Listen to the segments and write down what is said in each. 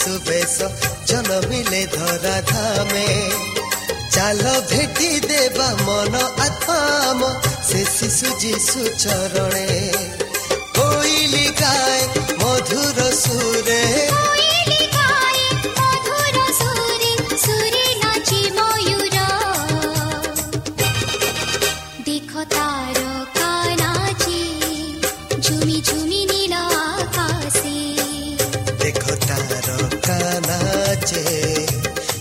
ବେଶୁ ବେଶ ଜନ୍ମିଲେ ଧରା ଧାମେ ଚାଲ ଭେଟି ଦେବା ମନ ଆତ୍ମ ସେ ଶିଶୁ ଯିଶୁ ଚରଣେ। କୋଇଲି ଗାଏ ମଧୁର ସୁରେ।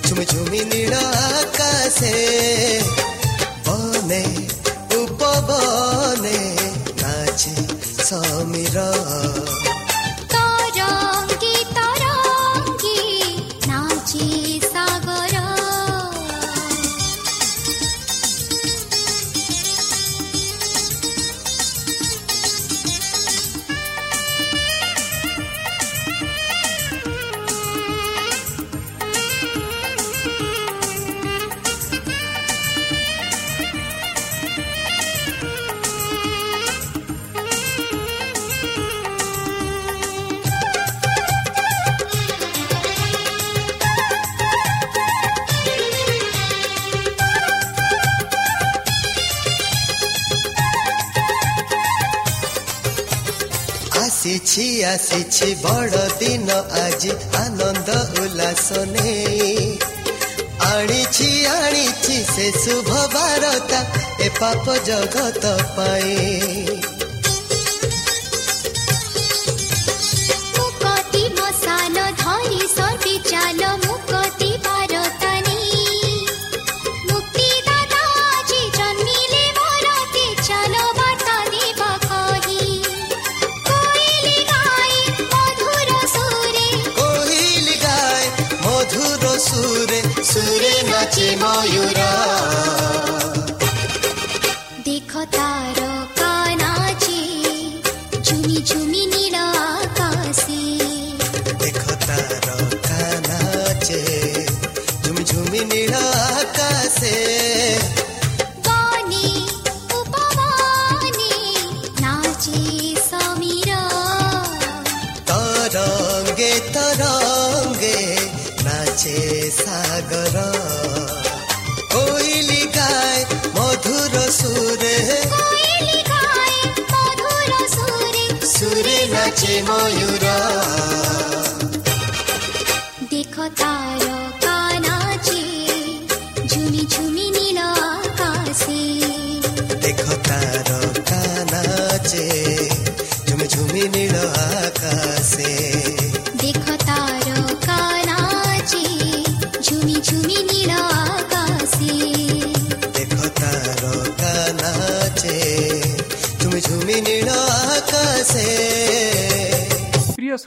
ঝুমঝুমি নীল আকাশে ଆସିଛି ଆସିଛି ବଡ଼ ଦିନ ଆଜି ଆନନ୍ଦ ଉଲ୍ଲାସ ନେଇ ଆଣିଛି ଆଣିଛି ସେ ଶୁଭ ବାରତା ଏ ପାପ ଜଗତ ପାଇଁ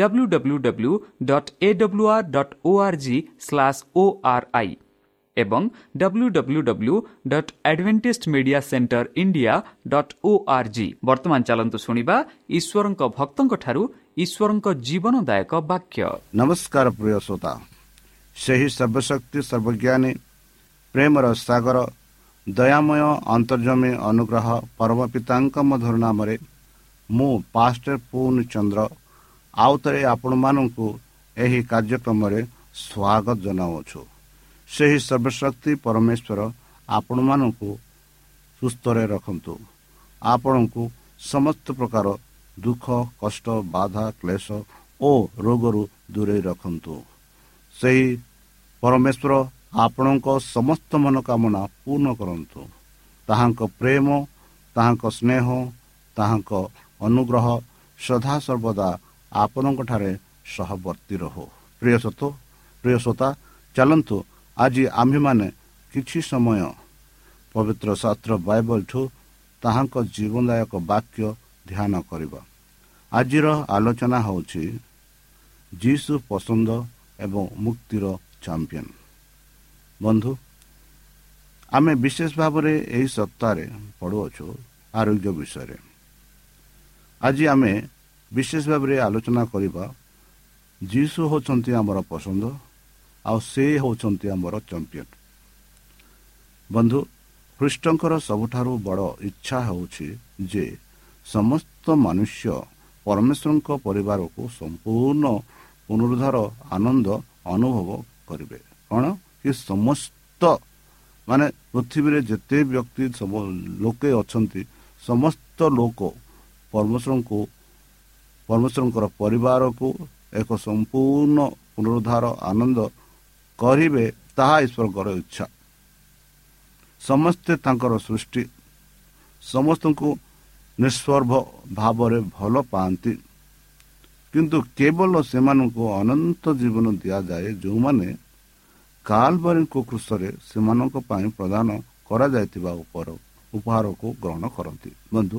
W W W dot A W R dot O R G slash O R I ଏବଂ W W W dot Adventist media centre India dot O R G ବର୍ତ୍ତମାନ ଚାଲନ୍ତୁ ଶୁଣିବା ଈଶ୍ୱରଙ୍କ ଭକ୍ତଙ୍କଠାରୁ ଈଶ୍ୱରଙ୍କ ଜୀବନଦାୟକ ବାକ୍ୟ। ନମସ୍କାର ପ୍ରିୟ ଶ୍ରୋତା। ସେହି ସର୍ବଶକ୍ତି ସର୍ବଜ୍ଞାନୀ ପ୍ରେମର ସାଗର ଦୟାମୟ ଅନ୍ତର୍ଜମୀ ଅନୁଗ୍ରହ ପରମ ପିତାଙ୍କ ମଧୁର ନାମରେ ମୁଁ ପାଷ୍ଟର ପୂର୍ଣ୍ଣ ଚନ୍ଦ୍ର ଆଉ ଥରେ ଆପଣମାନଙ୍କୁ ଏହି କାର୍ଯ୍ୟକ୍ରମରେ ସ୍ୱାଗତ ଜଣାଉଛୁ ସେହି ସର୍ବଶକ୍ତି ପରମେଶ୍ୱର ଆପଣମାନଙ୍କୁ ସୁସ୍ଥରେ ରଖନ୍ତୁ। ଆପଣଙ୍କୁ ସମସ୍ତ ପ୍ରକାର ଦୁଃଖ କଷ୍ଟ ବାଧା କ୍ଲେଶ ଓ ରୋଗରୁ ଦୂରେଇ ରଖନ୍ତୁ। ସେହି ପରମେଶ୍ୱର ଆପଣଙ୍କ ସମସ୍ତ ମନୋକାମନା ପୂର୍ଣ୍ଣ କରନ୍ତୁ। ତାହାଙ୍କ ପ୍ରେମ ତାହାଙ୍କ ସ୍ନେହ ତାହାଙ୍କ ଅନୁଗ୍ରହ ସଦାସର୍ବଦା ଆପଣଙ୍କଠାରେ ସହବର୍ତ୍ତୀ ରହୁ। ପ୍ରିୟ ସତ ପ୍ରିୟ ଶ୍ରୋତା ଚାଲନ୍ତୁ ଆଜି ଆମ୍ଭେମାନେ କିଛି ସମୟ ପବିତ୍ର ଶାସ୍ତ୍ର ବାଇବଲଠୁ ତାହାଙ୍କ ଜୀବନଦାୟକ ବାକ୍ୟ ଧ୍ୟାନ କରିବା। ଆଜିର ଆଲୋଚନା ହେଉଛି ଯୀଶୁ ପସନ୍ଦ ଏବଂ ମୁକ୍ତିର ଚାମ୍ପିୟନ ବନ୍ଧୁ ଆମେ ବିଶେଷ ଭାବରେ ଏହି ସପ୍ତାହରେ ପଢ଼ୁଅଛୁ ଆରୋଗ୍ୟ ବିଷୟରେ। ଆଜି ଆମେ ବିଶେଷ ଭାବରେ ଆଲୋଚନା କରିବା ଯୀଶୁ ହେଉଛନ୍ତି ଆମର ପସନ୍ଦ ଆଉ ସେ ହେଉଛନ୍ତି ଆମର ଚମ୍ପିୟନ ବନ୍ଧୁ ଖ୍ରୀଷ୍ଟଙ୍କର ସବୁଠାରୁ ବଡ଼ ଇଚ୍ଛା ହେଉଛି ଯେ ସମସ୍ତ ମନୁଷ୍ୟ ପରମେଶ୍ୱରଙ୍କ ପରିବାରକୁ ସମ୍ପୂର୍ଣ୍ଣ ପୁନରୁଦ୍ଧାର ଆନନ୍ଦ ଅନୁଭବ କରିବେ। କ'ଣ? କି ସମସ୍ତ ମାନେ ପୃଥିବୀରେ ଯେତେ ବ୍ୟକ୍ତି ଲୋକେ ଅଛନ୍ତି ସମସ୍ତ ଲୋକ ପରମେଶ୍ୱରଙ୍କୁ ପରମେଶ୍ୱରଙ୍କର ପରିବାରକୁ ଏକ ସମ୍ପୂର୍ଣ୍ଣ ପୁନରୁଦ୍ଧାର ଆନନ୍ଦ କରିବେ ତାହା ଈଶ୍ୱରଙ୍କର ଇଚ୍ଛା। ସମସ୍ତେ ତାଙ୍କର ସୃଷ୍ଟି। ସମସ୍ତଙ୍କୁ ନିଃସ୍ୱର୍ଭ ଭାବରେ ଭଲ ପାଆନ୍ତି। କିନ୍ତୁ କେବଳ ସେମାନଙ୍କୁ ଅନନ୍ତ ଜୀବନ ଦିଆଯାଏ ଯେଉଁମାନେ କାଲବାରୀଙ୍କ କୃଷରେ ସେମାନଙ୍କ ପାଇଁ ପ୍ରଦାନ କରାଯାଇଥିବା ଉପର ଉପହାରକୁ ଗ୍ରହଣ କରନ୍ତି। ବନ୍ଧୁ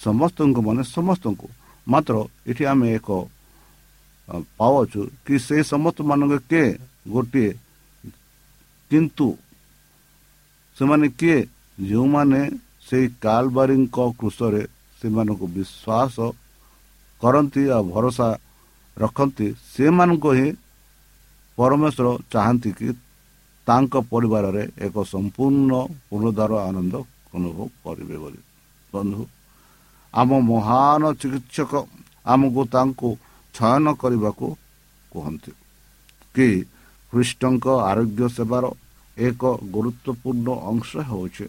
ସମସ୍ତଙ୍କୁ ମାନେ ସମସ୍ତଙ୍କୁ ମାତ୍ର ଏଠି ଆମେ ଏକ ପାଉଛୁ କି ସେ ସମସ୍ତମାନଙ୍କ କିଏ ଗୋଟିଏ କିନ୍ତୁ ସେମାନେ କିଏ ଯେଉଁମାନେ ସେଇ କାଲବାରୀଙ୍କ କୃଷରେ ସେମାନଙ୍କୁ ବିଶ୍ୱାସ କରନ୍ତି ଆଉ ଭରସା ରଖନ୍ତି ସେମାନଙ୍କୁ ହିଁ ପରମେଶ୍ୱର ଚାହାନ୍ତି କି ତାଙ୍କ ପରିବାରରେ ଏକ ସମ୍ପୂର୍ଣ୍ଣ ପୁନରୁଦ୍ଧାର ଆନନ୍ଦ ଅନୁଭବ କରିବେ ବୋଲି ବନ୍ଧୁ ଆମ ମହାନ ଚିକିତ୍ସକ ଆମକୁ ତାଙ୍କୁ ଚୟନ କରିବାକୁ କୁହନ୍ତି। କି ଖ୍ରୀଷ୍ଟଙ୍କ ଆରୋଗ୍ୟ ସେବାର ଏକ ଗୁରୁତ୍ୱପୂର୍ଣ୍ଣ ଅଂଶ ହେଉଛି।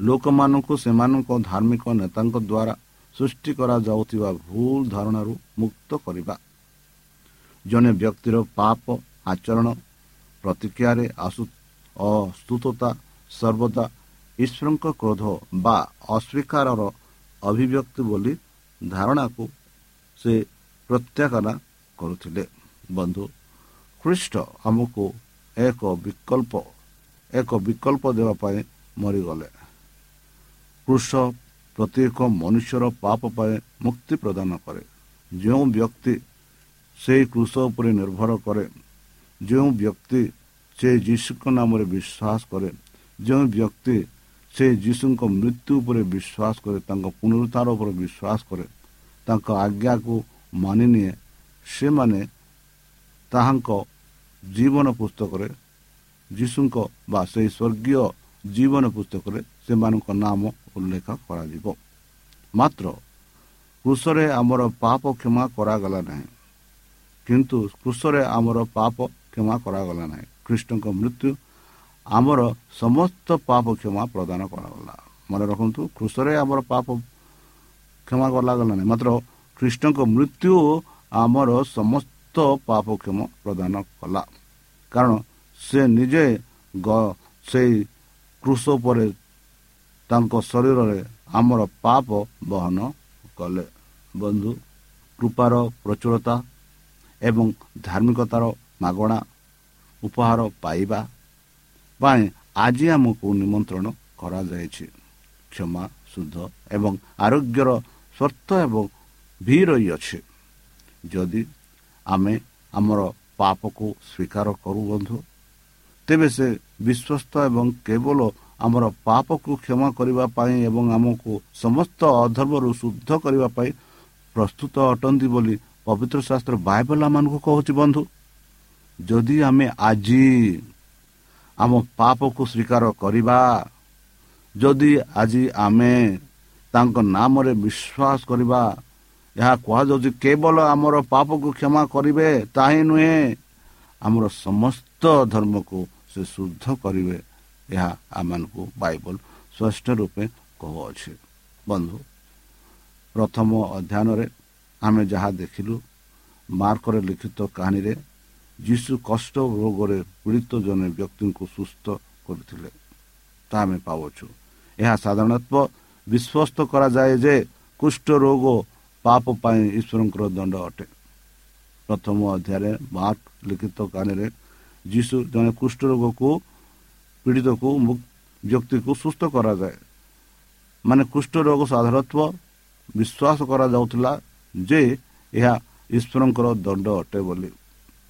ଲୋକମାନଙ୍କୁ ସେମାନଙ୍କ ଧାର୍ମିକ ନେତାଙ୍କ ଦ୍ୱାରା ସୃଷ୍ଟି କରାଯାଉଥିବା ଭୁଲ ଧାରଣାରୁ ମୁକ୍ତ କରିବା। ଜଣେ ବ୍ୟକ୍ତିର ପାପ ଆଚରଣ ପ୍ରତିକ୍ରିୟାରେ ଆସୁ ଅସ୍ତୁତତା ସର୍ବଦା ଈଶ୍ୱରଙ୍କ କ୍ରୋଧ ବା ଅସ୍ୱୀକାରର ଅଭିବ୍ୟକ୍ତି ବୋଲି ଧାରଣାକୁ ସେ ପ୍ରତ୍ୟାଖ୍ୟାନ କରୁଥିଲେ। ବନ୍ଧୁ ଖ୍ରୀଷ୍ଟ ଆମକୁ ଏକ ବିକଳ୍ପ ଏକ ବିକଳ୍ପ ଦେବା ପାଇଁ ମରିଗଲେ। କୃଷ ପ୍ରତ୍ୟେକ ମନୁଷ୍ୟର ପାପ ପାଇଁ ମୁକ୍ତି ପ୍ରଦାନ କରେ। ଯେଉଁ ବ୍ୟକ୍ତି ସେହି କୃଷ ଉପରେ ନିର୍ଭର କରେ ଯେଉଁ ବ୍ୟକ୍ତି ସେ ଯୀଶୁଙ୍କ ନାମରେ ବିଶ୍ୱାସ କରେ ଯେଉଁ ବ୍ୟକ୍ତି ସେ ଯୀଶୁଙ୍କ ମୃତ୍ୟୁ ଉପରେ ବିଶ୍ୱାସ କରେ ତାଙ୍କ ପୁନରୁଦ୍ଧାର ଉପରେ ବିଶ୍ୱାସ କରେ ତାଙ୍କ ଆଜ୍ଞାକୁ ମାନିନିଏ ସେମାନେ ତାହାଙ୍କ ଜୀବନ ପୁସ୍ତକରେ ଯୀଶୁଙ୍କ ବା ସେହି ସ୍ୱର୍ଗୀୟ ଜୀବନ ପୁସ୍ତକରେ ସେମାନଙ୍କ ନାମ ଉଲ୍ଲେଖ କରାଯିବ ମାତ୍ର କୃଷରେ ଆମର ପାପ କ୍ଷମା କରାଗଲା ନାହିଁ କିନ୍ତୁ କୃଷରେ ଆମର ପାପ କ୍ଷମା କରାଗଲା ନାହିଁ ଖ୍ରୀଷ୍ଟଙ୍କ ମୃତ୍ୟୁ ଆମର ସମସ୍ତ ପାପ କ୍ଷମା ପ୍ରଦାନ କରାଗଲା। ମନେ ରଖନ୍ତୁ କୃଷରେ ଆମର ପାପ କ୍ଷମା କରାଗଲା ନାହିଁ। ମାତ୍ର ଖ୍ରୀଷ୍ଟଙ୍କ ମୃତ୍ୟୁ ଆମର ସମସ୍ତ ପାପ କ୍ଷମା ପ୍ରଦାନ କଲା। କାରଣ ସେ ନିଜେ ସେଇ କୃଷ ଉପରେ ତାଙ୍କ ଶରୀରରେ ଆମର ପାପ ବହନ କଲେ। ବନ୍ଧୁ କୃପାର ପ୍ରଚୁରତା ଏବଂ ଧାର୍ମିକତାର ମାଗଣା ଉପହାର ପାଇବା ପାଇଁ ଆଜି ଆମକୁ ନିମନ୍ତ୍ରଣ କରାଯାଇଛି। କ୍ଷମା ଶୁଦ୍ଧ ଏବଂ ଆରୋଗ୍ୟର ସ୍ୱାର୍ଥ ଏବଂ ଭି ରହିଅଛି ଯଦି ଆମେ ଆମର ପାପକୁ ସ୍ୱୀକାର କରୁ ବନ୍ଧୁ ତେବେ ସେ ବିଶ୍ୱସ୍ତ ଏବଂ କେବଳ ଆମର ପାପକୁ କ୍ଷମା କରିବା ପାଇଁ ଏବଂ ଆମକୁ ସମସ୍ତ ଅଧର୍ମରୁ ଶୁଦ୍ଧ କରିବା ପାଇଁ ପ୍ରସ୍ତୁତ ଅଟନ୍ତି ବୋଲି ପବିତ୍ର ଶାସ୍ତ୍ର ବାଇବଲ ମାନଙ୍କୁ କହୁଛି ବନ୍ଧୁ। ଯଦି ଆମେ ଆଜି ଆମ ପାପକୁ ସ୍ୱୀକାର କରିବା। ଯଦି ଆଜି ଆମେ ତାଙ୍କ ନାମରେ ବିଶ୍ୱାସ କରିବା ଏହା କୁହାଯାଉଛି କେବଳ ଆମର ପାପକୁ କ୍ଷମା କରିବେ ତାହିଁ ନୁହେଁ ଆମର ସମସ୍ତ ଧର୍ମକୁ ସେ ଶୁଦ୍ଧ କରିବେ ଏହା ଆମମାନଙ୍କୁ ବାଇବଲ ସ୍ପଷ୍ଟ ରୂପେ କହୁଅଛି। ବନ୍ଧୁ ପ୍ରଥମ ଅଧ୍ୟୟନରେ ଆମେ ଯାହା ଦେଖିଲୁ ମାର୍କରେ ଲିଖିତ କାହାଣୀରେ ଯୀଶୁ କଷ୍ଟ ରୋଗରେ ପୀଡ଼ିତ ଜଣେ ବ୍ୟକ୍ତିଙ୍କୁ ସୁସ୍ଥ କରିଥିଲେ ତାହା ଆମେ ପାଉଛୁ ଏହା ସାଧାରଣତଃ ବିଶ୍ୱସ୍ତ କରାଯାଏ ଯେ କୁଷ୍ଠ ରୋଗ ପାପ ପାଇଁ ଈଶ୍ୱରଙ୍କର ଦଣ୍ଡ ଅଟେ ପ୍ରଥମ ଅଧ୍ୟାୟରେ ମାର୍କ ଲିଖିତ କାହାଣୀରେ ଯୀଶୁ ଜଣେ କୁଷ୍ଠ ରୋଗକୁ ପୀଡ଼ିତକୁ ବ୍ୟକ୍ତିକୁ ସୁସ୍ଥ କରାଯାଏ ମାନେ କୁଷ୍ଠ ରୋଗ ସାଧାରଣତଃ ବିଶ୍ୱାସ କରାଯାଉଥିଲା ଯେ ଏହା ଈଶ୍ୱରଙ୍କର ଦଣ୍ଡ ଅଟେ ବୋଲି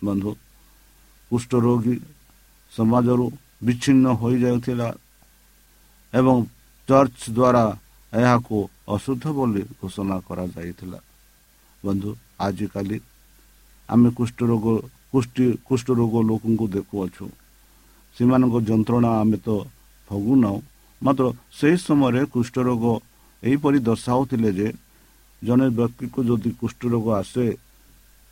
ବନ୍ଧୁ କୁଷ୍ଠରୋଗୀ ସମାଜରୁ ବିଚ୍ଛିନ୍ନ ହୋଇଯାଉଥିଲା ଏବଂ ଚର୍ଚ୍ଚ ଦ୍ୱାରା ଏହାକୁ ଅଶୁଦ୍ଧ ବୋଲି ଘୋଷଣା କରାଯାଇଥିଲା. ବନ୍ଧୁ ଆଜିକାଲି ଆମେ କୁଷ୍ଠରୋଗ କୁଷ୍ଠି କୁଷ୍ଠରୋଗ ଲୋକଙ୍କୁ ଦେଖୁଅଛୁ। ସେମାନଙ୍କ ଯନ୍ତ୍ରଣା ଆମେ ତ ଭୋଗୁନାହୁଁ। ମାତ୍ର ସେହି ସମୟରେ କୁଷ୍ଠରୋଗ ଏହିପରି ଦର୍ଶାଉଥିଲେ ଯେ ଜଣେ ବ୍ୟକ୍ତିକୁ ଯଦି କୁଷ୍ଠରୋଗ ଆସେ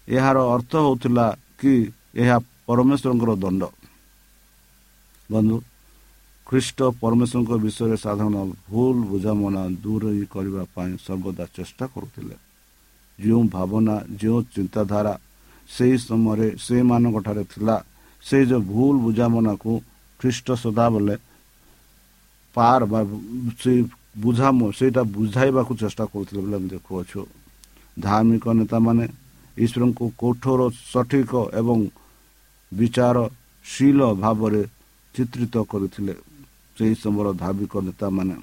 ଏହାର ଅର୍ଥ ହେଉଥିଲା କି ଏହା ପରମେଶ୍ୱରଙ୍କର ଦଣ୍ଡ ବନ୍ଧୁ ଖ୍ରୀଷ୍ଟ ପରମେଶ୍ୱରଙ୍କ ବିଷୟରେ ସାଧାରଣ ଭୁଲ ବୁଝାମଣା ଦୂର କରିବା ପାଇଁ ସର୍ବଦା ଚେଷ୍ଟା କରୁଥିଲେ ଯେଉଁ ଭାବନା ଯେଉଁ ଚିନ୍ତାଧାରା ସେହି ସମୟରେ ସେମାନଙ୍କଠାରେ ଥିଲା ସେ ଯେଉଁ ଭୁଲ ବୁଝାମଣାକୁ ଖ୍ରୀଷ୍ଟ ସଦାବେଳେ ପାର ବା ସେ ବୁଝା ସେଇଟା ବୁଝାଇବାକୁ ଚେଷ୍ଟା କରୁଥିଲେ ବୋଲି ଆମେ ଦେଖୁଅଛୁ ଧାର୍ମିକ ନେତାମାନେ ଈଶ୍ୱରଙ୍କୁ କଠୋର ସଠିକ ଏବଂ ବିଚାରଶୀଳ ଭାବରେ ଚିତ୍ରିତ କରିଥିଲେ ସେହି ସମୟର ଧାର୍ମିକ ନେତାମାନେ।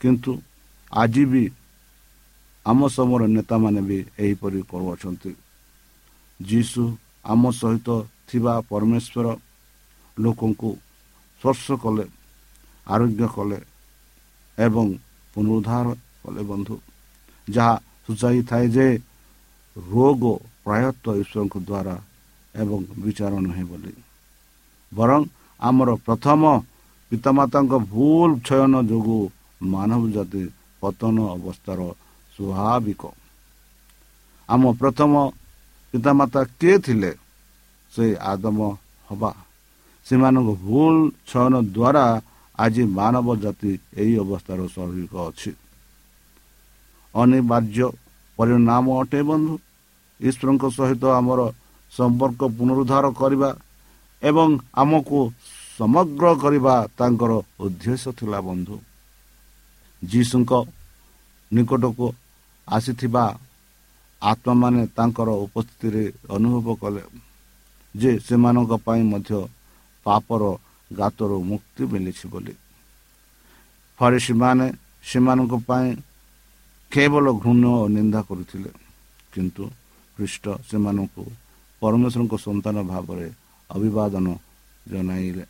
କିନ୍ତୁ ଆଜି ବି ଆମ ସମୟର ନେତାମାନେ ବି ଏହିପରି କରୁଅଛନ୍ତି। ଯୀଶୁ ଆମ ସହିତ ଥିବା ପରମେଶ୍ୱର ଲୋକଙ୍କୁ ସ୍ପର୍ଶ କଲେ ଆରୋଗ୍ୟ କଲେ ଏବଂ ପୁନରୁଦ୍ଧାର କଲେ ବନ୍ଧୁ। ଯାହା ସୂଚାଇଥାଏ ଯେ ରୋଗ ପ୍ରାୟତଃ ଈଶ୍ୱରଙ୍କ ଦ୍ୱାରା ଏବଂ ବିଚାର ନୁହେଁ ବୋଲି ବରଂ ଆମର ପ୍ରଥମ ପିତାମାତାଙ୍କ ଭୁଲ ଚୟନ ଯୋଗୁଁ ମାନବ ଜାତି ପତନ ଅବସ୍ଥାର ସ୍ୱାଭାବିକ ଆମ ପ୍ରଥମ ପିତାମାତା କିଏ ଥିଲେ ସେ ଆଦମ ହବା ସେମାନଙ୍କ ଭୁଲ ଚୟନ ଦ୍ୱାରା ଆଜି ମାନବ ଜାତି ଏହି ଅବସ୍ଥାର ସ୍ୱାଭାବିକ ଅଛି ଅନିବାର୍ଯ୍ୟ ପରିଣାମ ଅଟେ ବନ୍ଧୁ ଈଶ୍ୱରଙ୍କ ସହିତ ଆମର ସମ୍ପର୍କ ପୁନରୁଦ୍ଧାର କରିବା ଏବଂ ଆମକୁ ସମଗ୍ର କରିବା ତାଙ୍କର ଉଦ୍ଦେଶ୍ୟ ଥିଲା ବନ୍ଧୁ। ଯୀଶୁଙ୍କ ନିକଟକୁ ଆସିଥିବା ଆତ୍ମାମାନେ ତାଙ୍କର ଉପସ୍ଥିତିରେ ଅନୁଭବ କଲେ ଯେ ସେମାନଙ୍କ ପାଇଁ ମଧ୍ୟ ପାପର ଗାତରୁ ମୁକ୍ତି ମିଳିଛି ବୋଲି। ଫରେଶୀମାନେ ସେମାନଙ୍କ ପାଇଁ କେବଳ ଘୃଣ୍ୟ ଓ ନିନ୍ଦା କରୁଥିଲେ କିନ୍ତୁ ଖ୍ରୀଷ୍ଟ ସେମାନଙ୍କୁ ପରମେଶ୍ୱରଙ୍କ ସନ୍ତାନ ଭାବରେ ଅଭିବାଦନ ଜଣାଇଲେ।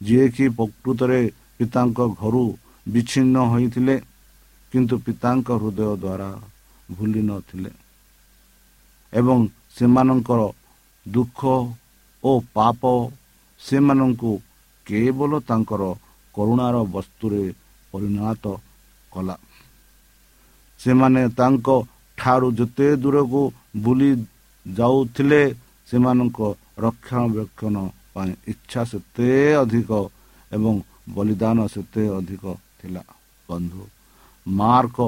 ଯିଏକି ପ୍ରକୃତରେ ପିତାଙ୍କ ଘରୁ ବିଚ୍ଛିନ୍ନ ହୋଇଥିଲେ କିନ୍ତୁ ପିତାଙ୍କ ହୃଦୟ ଦ୍ୱାରା ଭୁଲି ନଥିଲେ ଏବଂ ସେମାନଙ୍କର ଦୁଃଖ ଓ ପାପ ସେମାନଙ୍କୁ କେବଳ ତାଙ୍କର କରୁଣାର ବସ୍ତୁରେ ପରିଣତ କଲା। ସେମାନେ ତାଙ୍କ ଠାରୁ ଯେତେ ଦୂରକୁ ବୁଲି ଯାଉଥିଲେ ସେମାନଙ୍କ ରକ୍ଷଣାବେକ୍ଷଣ ପାଇଁ ଇଚ୍ଛା ସେତେ ଅଧିକ ଏବଂ ବଳିଦାନ ସେତେ ଅଧିକ ଥିଲା। ବନ୍ଧୁ ମାର୍କ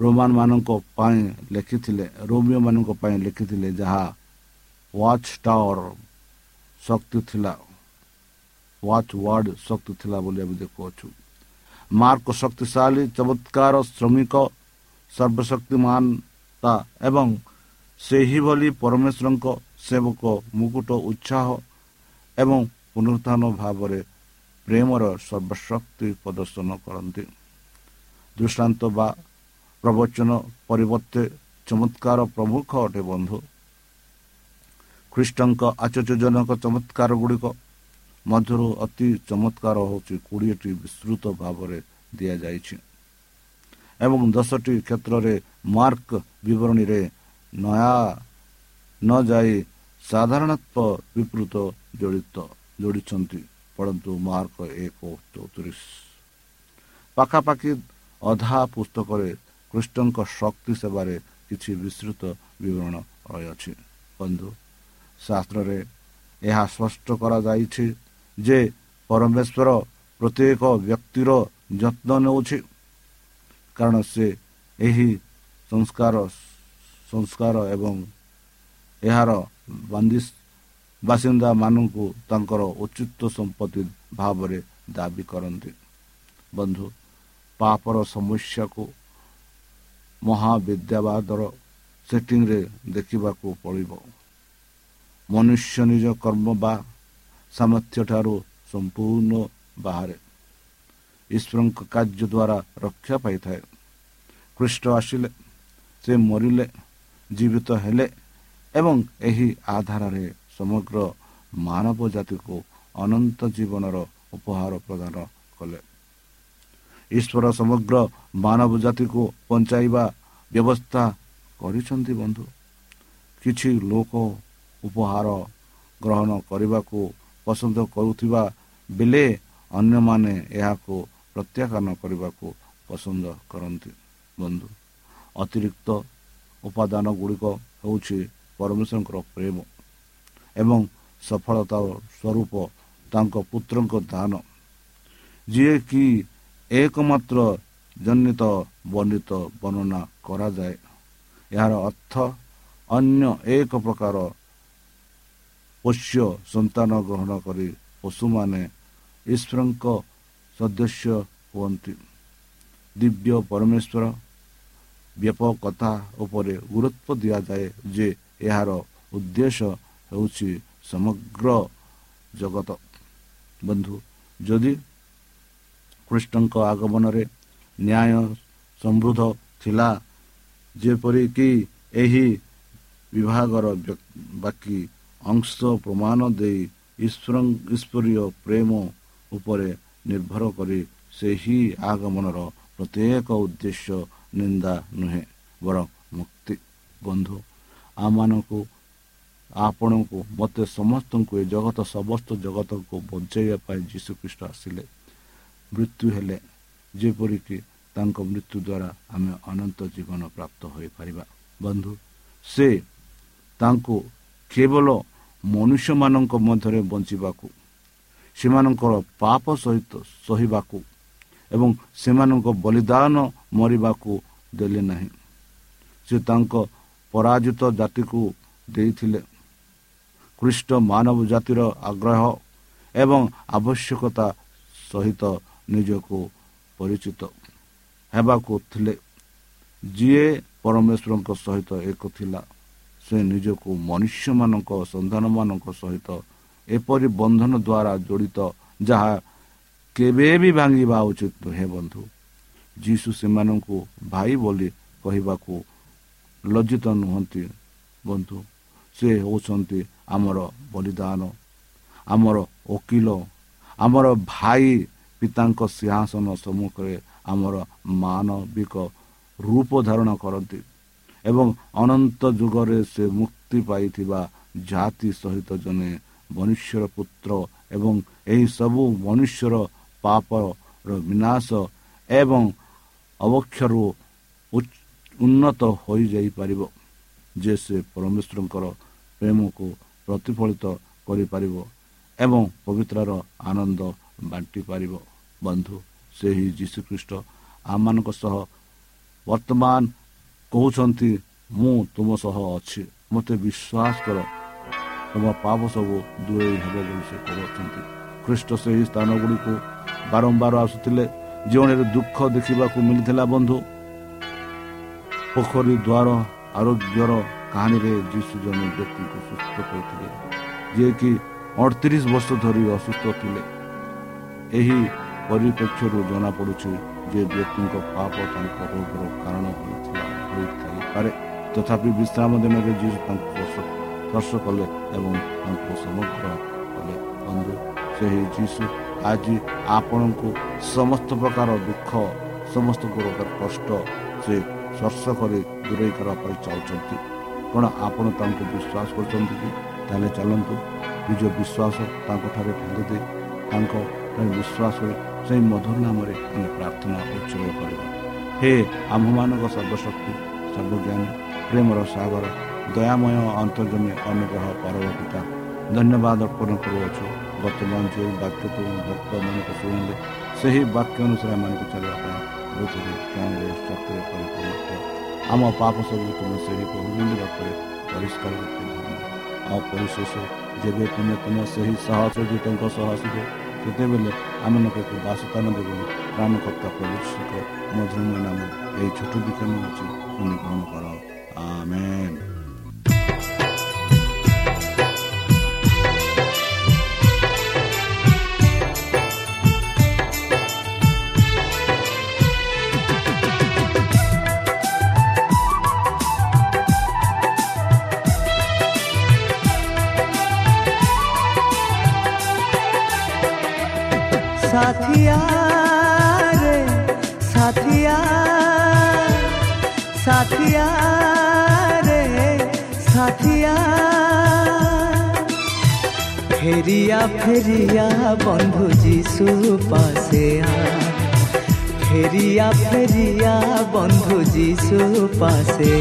ରୋମାନ ମାନଙ୍କ ପାଇଁ ଲେଖିଥିଲେ ରୋମିଓମାନଙ୍କ ପାଇଁ ଲେଖିଥିଲେ ଯାହା ୱାଚ୍ ଟାୱାର ଶକ୍ତି ଥିଲା। ୱାଚ୍ ୱାର୍ଡ ଶକ୍ତି ଥିଲା ବୋଲି ଆମେ ଦେଖୁଅଛୁ। ମାର୍କ ଶକ୍ତିଶାଳୀ ଚମତ୍କାର ଶ୍ରମିକ ସର୍ବଶକ୍ତିମାନତା ଏବଂ ସେହିଭଳି ପରମେଶ୍ୱରଙ୍କ ସେବକ ମୁକୁଟ ଉତ୍ସାହ ଏବଂ ପୁନରୁତ୍ଥାନ ଭାବରେ ପ୍ରେମର ସର୍ବଶକ୍ତି ପ୍ରଦର୍ଶନ କରନ୍ତି ଦୃଷ୍ଟାନ୍ତ ବା ପ୍ରବଚନ ପରିବର୍ତ୍ତେ ଚମତ୍କାର ପ୍ରମୁଖ ଅଟେ ବନ୍ଧୁ ଖ୍ରୀଷ୍ଟଙ୍କ ଆଚର୍ଯ୍ୟଜନକ ଚମତ୍କାର ଗୁଡ଼ିକ ମଧ୍ୟରୁ ଅତି ଚମତ୍କାର ହେଉଛି କୋଡ଼ିଏଟି ବିସ୍ତୃତ ଭାବରେ ଦିଆଯାଇଛି ଏବଂ ଦଶଟି କ୍ଷେତ୍ରରେ ମାର୍କ ବିବରଣୀରେ ନୟା ନ ଯାଇ ସାଧାରଣତଃ ବିକୃତ ଜଡ଼ିତ ଯୋଡ଼ିଛନ୍ତି ପରନ୍ତୁ ମାର୍କ ଏକ ଚଉତିରିଶ ପାଖାପାଖି ଅଧା ପୁସ୍ତକରେ କୃଷ୍ଣଙ୍କ ଶକ୍ତି ସେବାରେ କିଛି ବିସ୍ତୃତ ବିବରଣ ରହିଅଛି ବନ୍ଧୁ ଶାସ୍ତ୍ରରେ ଏହା ସ୍ପଷ୍ଟ କରାଯାଇଛି ଯେ ପରମେଶ୍ୱର ପ୍ରତ୍ୟେକ ବ୍ୟକ୍ତିର ଯତ୍ନ ନେଉଛି। କାରଣ ସେ ଏହି ସଂସ୍କାର ସଂସ୍କାର ଏବଂ ଏହାର ବାସିନ୍ଦାମାନଙ୍କୁ ତାଙ୍କର ଉଚିତ ସମ୍ପତ୍ତି ଭାବରେ ଦାବି କରନ୍ତି। ବନ୍ଧୁ ପାପର ସମସ୍ୟାକୁ ମହାବିଦ୍ୟାବାଦର ସେଟିଂରେ ଦେଖିବାକୁ ପଡ଼ିବ। ମନୁଷ୍ୟ ନିଜ କର୍ମ ବା ସାମର୍ଥ୍ୟଠାରୁ ସମ୍ପୂର୍ଣ୍ଣ ବାହାରେ। ଈଶ୍ୱରଙ୍କ କାର୍ଯ୍ୟ ଦ୍ୱାରା ରକ୍ଷା ପାଇଥାଏ। ଖ୍ରୀଷ୍ଟ ଆସିଲେ ସେ ମରିଲେ ଜୀବିତ ହେଲେ ଏବଂ ଏହି ଆଧାରରେ ସମଗ୍ର ମାନବ ଜାତିକୁ ଅନନ୍ତ ଜୀବନର ଉପହାର ପ୍ରଦାନ କଲେ। ଈଶ୍ୱର ସମଗ୍ର ମାନବ ଜାତିକୁ ବଞ୍ଚାଇବା ବ୍ୟବସ୍ଥା କରିଛନ୍ତି ବନ୍ଧୁ। କିଛି ଲୋକ ଉପହାର ଗ୍ରହଣ କରିବାକୁ ପସନ୍ଦ କରୁଥିବା ବେଳେ ଅନ୍ୟମାନେ ଏହାକୁ ପ୍ରତ୍ୟାଖ୍ୟାନ କରିବାକୁ ପସନ୍ଦ କରନ୍ତି ବନ୍ଧୁ। ଅତିରିକ୍ତ ଉପାଦାନ ଗୁଡ଼ିକ ହେଉଛି ପରମେଶ୍ୱରଙ୍କର ପ୍ରେମ ଏବଂ ସଫଳତା ସ୍ୱରୂପ ତାଙ୍କ ପୁତ୍ରଙ୍କ ଦାନ। ଯିଏକି ଏକମାତ୍ର ଜନିତ ବର୍ଣ୍ଣିତ ବର୍ଣ୍ଣନା କରାଯାଏ। ଏହାର ଅର୍ଥ ଅନ୍ୟ ଏକ ପ୍ରକାର ପୋଷ୍ୟ ସନ୍ତାନ ଗ୍ରହଣ କରି ପଶୁମାନେ ଈଶ୍ୱରଙ୍କ ସଦସ୍ୟ ହୁଅନ୍ତି। ଦିବ୍ୟ ପରମେଶ୍ୱର ବ୍ୟାପକତା ଉପରେ ଗୁରୁତ୍ୱ ଦିଆଯାଏ ଯେ ଏହାର ଉଦ୍ଦେଶ୍ୟ ହେଉଛି ସମଗ୍ର ଜଗତ। ବନ୍ଧୁ ଯଦି କୃଷ୍ଣଙ୍କ ଆଗମନରେ ନ୍ୟାୟ ସମୃଦ୍ଧ ଥିଲା ଯେପରିକି ଏହି ବିଭାଗର ବାକି ଅଂଶ ପ୍ରମାଣ ଦେଇ ଈଶ୍ୱର ଈଶ୍ୱରୀୟ ପ୍ରେମ ଉପରେ ନିର୍ଭର କରି ସେହି ଆଗମନର ପ୍ରତ୍ୟେକ ଉଦ୍ଦେଶ୍ୟ ନିନ୍ଦା ନୁହେଁ ବରଂ ମୁକ୍ତି ବନ୍ଧୁ ଆମମାନଙ୍କୁ ଆପଣଙ୍କୁ ମୋତେ ସମସ୍ତଙ୍କୁ ଏ ଜଗତ ସମସ୍ତ ଜଗତକୁ ବଞ୍ଚାଇବା ପାଇଁ ଯୀଶୁଖ୍ରୀଷ୍ଟ ଆସିଲେ ମୃତ୍ୟୁ ହେଲେ ଯେପରିକି ତାଙ୍କ ମୃତ୍ୟୁ ଦ୍ୱାରା ଆମେ ଅନନ୍ତ ଜୀବନ ପ୍ରାପ୍ତ ହୋଇପାରିବା ବନ୍ଧୁ ସେ ତାଙ୍କୁ କେବଳ ମନୁଷ୍ୟମାନଙ୍କ ମଧ୍ୟରେ ବଞ୍ଚିବାକୁ ସେମାନଙ୍କର ପାପ ସହିତ ସହିବାକୁ ଏବଂ ସେମାନଙ୍କ ବଳିଦାନ ମରିବାକୁ ଦେଲେ ନାହିଁ। ସେ ତାଙ୍କ ପରାଜିତ ଜାତିକୁ ଦେଇଥିଲେ। ଖ୍ରୀଷ୍ଟ ମାନବ ଜାତିର ଆଗ୍ରହ ଏବଂ ଆବଶ୍ୟକତା ସହିତ ନିଜକୁ ପରିଚିତ ହେବାକୁ ଥିଲେ। ଯିଏ ପରମେଶ୍ୱରଙ୍କ ସହିତ ଏକ ଥିଲା ସେ ନିଜକୁ ମନୁଷ୍ୟମାନଙ୍କ ସନ୍ତାନମାନଙ୍କ ସହିତ ଏପରି ବନ୍ଧନ ଦ୍ୱାରା ଜଡ଼ିତ ଯାହା କେବେ ବି ଭାଙ୍ଗିବା ଉଚିତ ନୁହେଁ ବନ୍ଧୁ। ଯୀଶୁ ସେମାନଙ୍କୁ ଭାଇ ବୋଲି କହିବାକୁ ଲଜ୍ଜିତ ନୁହନ୍ତି ବନ୍ଧୁ। ସେ ହେଉଛନ୍ତି ଆମର ବଳିଦାନ ଆମର ଓକିଲ ଆମର ଭାଇ ପିତାଙ୍କ ସିଂହାସନ ସମ୍ମୁଖରେ ଆମର ମାନବିକ ରୂପ ଧାରଣ କରନ୍ତି ଏବଂ ଅନନ୍ତ ଯୁଗରେ ସେ ମୁକ୍ତି ପାଇଥିବା ଜାତି ସହିତ ଜଣେ ମନୁଷ୍ୟର ପୁତ୍ର ଏବଂ ଏହି ସବୁ ମନୁଷ୍ୟର ପାପର ବିନାଶ ଏବଂ ଅବକ୍ଷରୁ ଉନ୍ନତ ହୋଇଯାଇପାରିବ ଯେ ସେ ପରମେଶ୍ୱରଙ୍କର ପ୍ରେମକୁ ପ୍ରତିଫଳିତ କରିପାରିବ ଏବଂ ପବିତ୍ରର ଆନନ୍ଦ ବାଣ୍ଟି ପାରିବ। ବନ୍ଧୁ ସେହି ଯୀଶୁଖ୍ରୀଷ୍ଟ। ଆମମାନଙ୍କ ସହ ବର୍ତ୍ତମାନ କହୁଛନ୍ତି ମୁଁ ତୁମ ସହ ଅଛି। ମୋତେ ବିଶ୍ୱାସ କର ତୁମ ପାପ ସବୁ ଦୂରେଇ ହେବ ବୋଲି ସେ କହୁଛନ୍ତି ଖ୍ରୀଷ୍ଟ ସେହି ସ୍ଥାନ ଗୁଡ଼ିକୁ ବାରମ୍ବାର ଆସୁଥିଲେ ଜୀବନରେ ଦୁଃଖ ଦେଖିବାକୁ ମିଳିଥିଲା ବନ୍ଧୁ ପୋଖରୀ ଦ୍ୱାର ଆରୋଗ୍ୟର କାହାଣୀରେ ଯୀଶୁ ଜଣେ ବ୍ୟକ୍ତିଙ୍କୁ ସୁସ୍ଥ କରିଥିଲେ ଯିଏକି ଅଠତିରିଶ ବର୍ଷ ଧରି ଅସୁସ୍ଥ ଥିଲେ ଏହି ପରିପ୍ରେକ୍ଷରୁ ଜଣାପଡ଼ୁଛି ଯେ ବ୍ୟକ୍ତିଙ୍କ ପାପ ତାଙ୍କ ରୋଗର କାରଣ ହୋଇଥିଲା ହୋଇଥାଇପାରେ। ତଥାପି ବିଶ୍ରାମ ଦିନରେ ଯୀଶୁ ତାଙ୍କୁ ସ୍ପର୍ଶ କଲେ ଏବଂ ତାଙ୍କୁ ସମଗ୍ର କଲେ। ବନ୍ଧୁ ସେହି ଯୀଶୁ ଆଜି ଆପଣଙ୍କୁ ସମସ୍ତ ପ୍ରକାର ଦୁଃଖ ସମସ୍ତ ପ୍ରକାର କଷ୍ଟ ସେ ସ୍ପର୍ଶ କରି ଦୂରେଇ କରିବା ପାଇଁ ଚାହୁଁଛନ୍ତି କ'ଣ ଆପଣ ତାଙ୍କୁ ବିଶ୍ୱାସ କରୁଛନ୍ତି କି? ତାହେଲେ ଚାଲନ୍ତୁ ନିଜ ବିଶ୍ୱାସ ତାଙ୍କଠାରେ ଠାଙ୍ଗି ଦେଇ ତାଙ୍କ ବିଶ୍ୱାସ କରି ସେହି ମଧୁର ନାମରେ ଆମେ ପ୍ରାର୍ଥନା ଉତ୍ସବ କରିବା। ହେ ଆମ୍ଭମାନଙ୍କ ସର୍ବଶକ୍ତି ସର୍ବଜ୍ଞାନୀ ପ୍ରେମର ସାଗର ଦୟାମୟ ଅନ୍ତର୍ଜମୀ ଅନୁଗ୍ରହ ପରବର୍ତ୍ତିତା ଧନ୍ୟବାଦ ଅର୍ପଣ କରୁଅଛୁ। ବର୍ତ୍ତମାନ ଯେଉଁ ବାକ୍ୟ ତୁମ ଭକ୍ତମାନଙ୍କୁ ଶୁଣିଲେ ସେହି ବାକ୍ୟ ଅନୁସାରେ ଏମାନଙ୍କୁ ଚାଲିବା ପାଇଁ ବୁଦ୍ଧିରେ ଜ୍ଞାନରେ ଶକ୍ତିରେ ପରିପୂର୍ଣ୍ଣ। ଆମ ପାପ ସବୁ ତୁମେ ସେହି ବହୁମୂଲ୍ୟ ରୂପରେ ପରିଷ୍କାର ରୂପେ ଆଉ ପରିଶେଷ ଯେବେ ତୁମେ ତୁମ ସେହି ସହସଜିତଙ୍କ ସହ ଆସିବେ ସେତେବେଳେ ଆମମାନଙ୍କୁ ଏକ ବାସସ୍ଥାନ ଦେବ ପ୍ରାଣକର୍ତ୍ତା ପ୍ରଭୁଷିକ ମଧୁରମୟ ନାମ ଏହି ଛୋଟ ବିକ୍ଷମ ଅଛି ତୁମେ ଗ୍ରହଣ କର। ଆମେନ୍। साथिया रे साथिया साथिया रे साथिया ফেরিয়া ফেরিয়া বন্ধু যিশু পাশে ফেরিয়া ফেরিয়া বন্ধু যিশু পাশে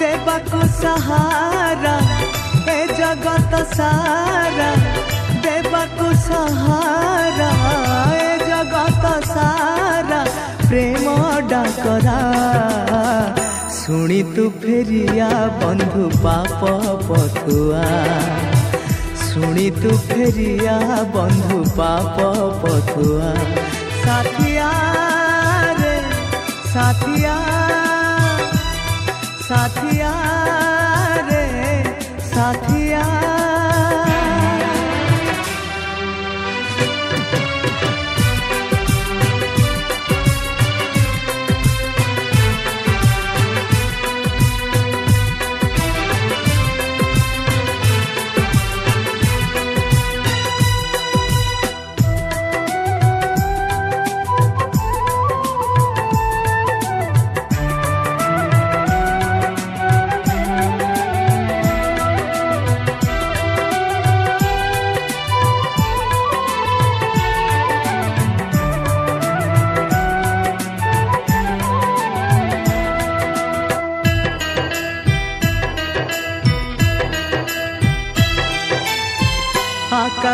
দেবাকু সাহারা এ জগত সারা ଜଗତ ସାରା ଦେବାକୁ ସାହାରା ଏ ଜଗତ ସାରା ପ୍ରେମ ଡାକରା ଶୁଣି ତୁ ଫେରିଆ ବନ୍ଧୁ ପାପ ପଥୁଆ ଶୁଣି ତୁ ଫେରିଆ ବନ୍ଧୁ ପାପ ପଥୁଆ ସାଥିଆ ରେ ସାଥିଆ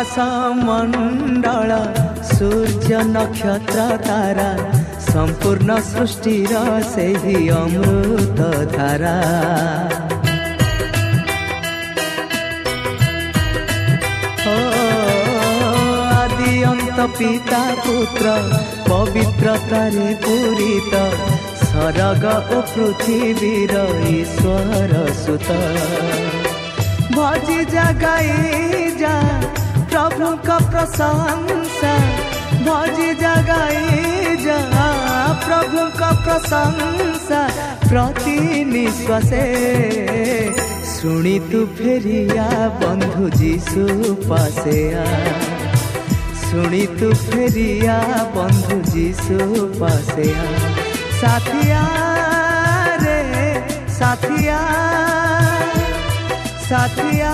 साथिया रे साथिया ଆକାଶ ମଣ୍ଡଳ ସୂର୍ଯ୍ୟ ନକ୍ଷତ୍ର ତାରା ସମ୍ପୂର୍ଣ୍ଣ ସୃଷ୍ଟିର ସେହି ଅମୃତ ଧାରା ଓ ଆଦି ଅନ୍ତ ପିତା ପୁତ୍ର ପବିତ୍ରତାରେ ପୂରିତ ସରଗ ଓ ପୃଥିବୀର ଈଶ୍ୱର ସୁତ ଭଜି ଜାଗାଇ प्रभु का प्रशंसा भजी जगाई जा। प्रभु का प्रशंसा प्रति निश्वास सुनी तू फेरिया, बंधु जीशु पासे सुनी तू फेरिया, बंधु जीशु पासे साथिया रे, साथिया साथिया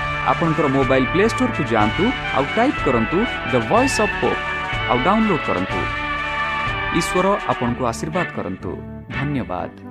ଆପଣଙ୍କର ମୋବାଇଲ୍ ପ୍ଲେ ଷ୍ଟୋରକୁ ଯାଆନ୍ତୁ ଆଉ ଟାଇପ୍ କରନ୍ତୁ ଦ ଭଏସ୍ ଅଫ୍ ହୋପ୍ ଆଉ ଡାଉନଲୋଡ୍ କରନ୍ତୁ। ଈଶ୍ୱର ଆପଣଙ୍କୁ ଆଶୀର୍ବାଦ କରନ୍ତୁ। ଧନ୍ୟବାଦ।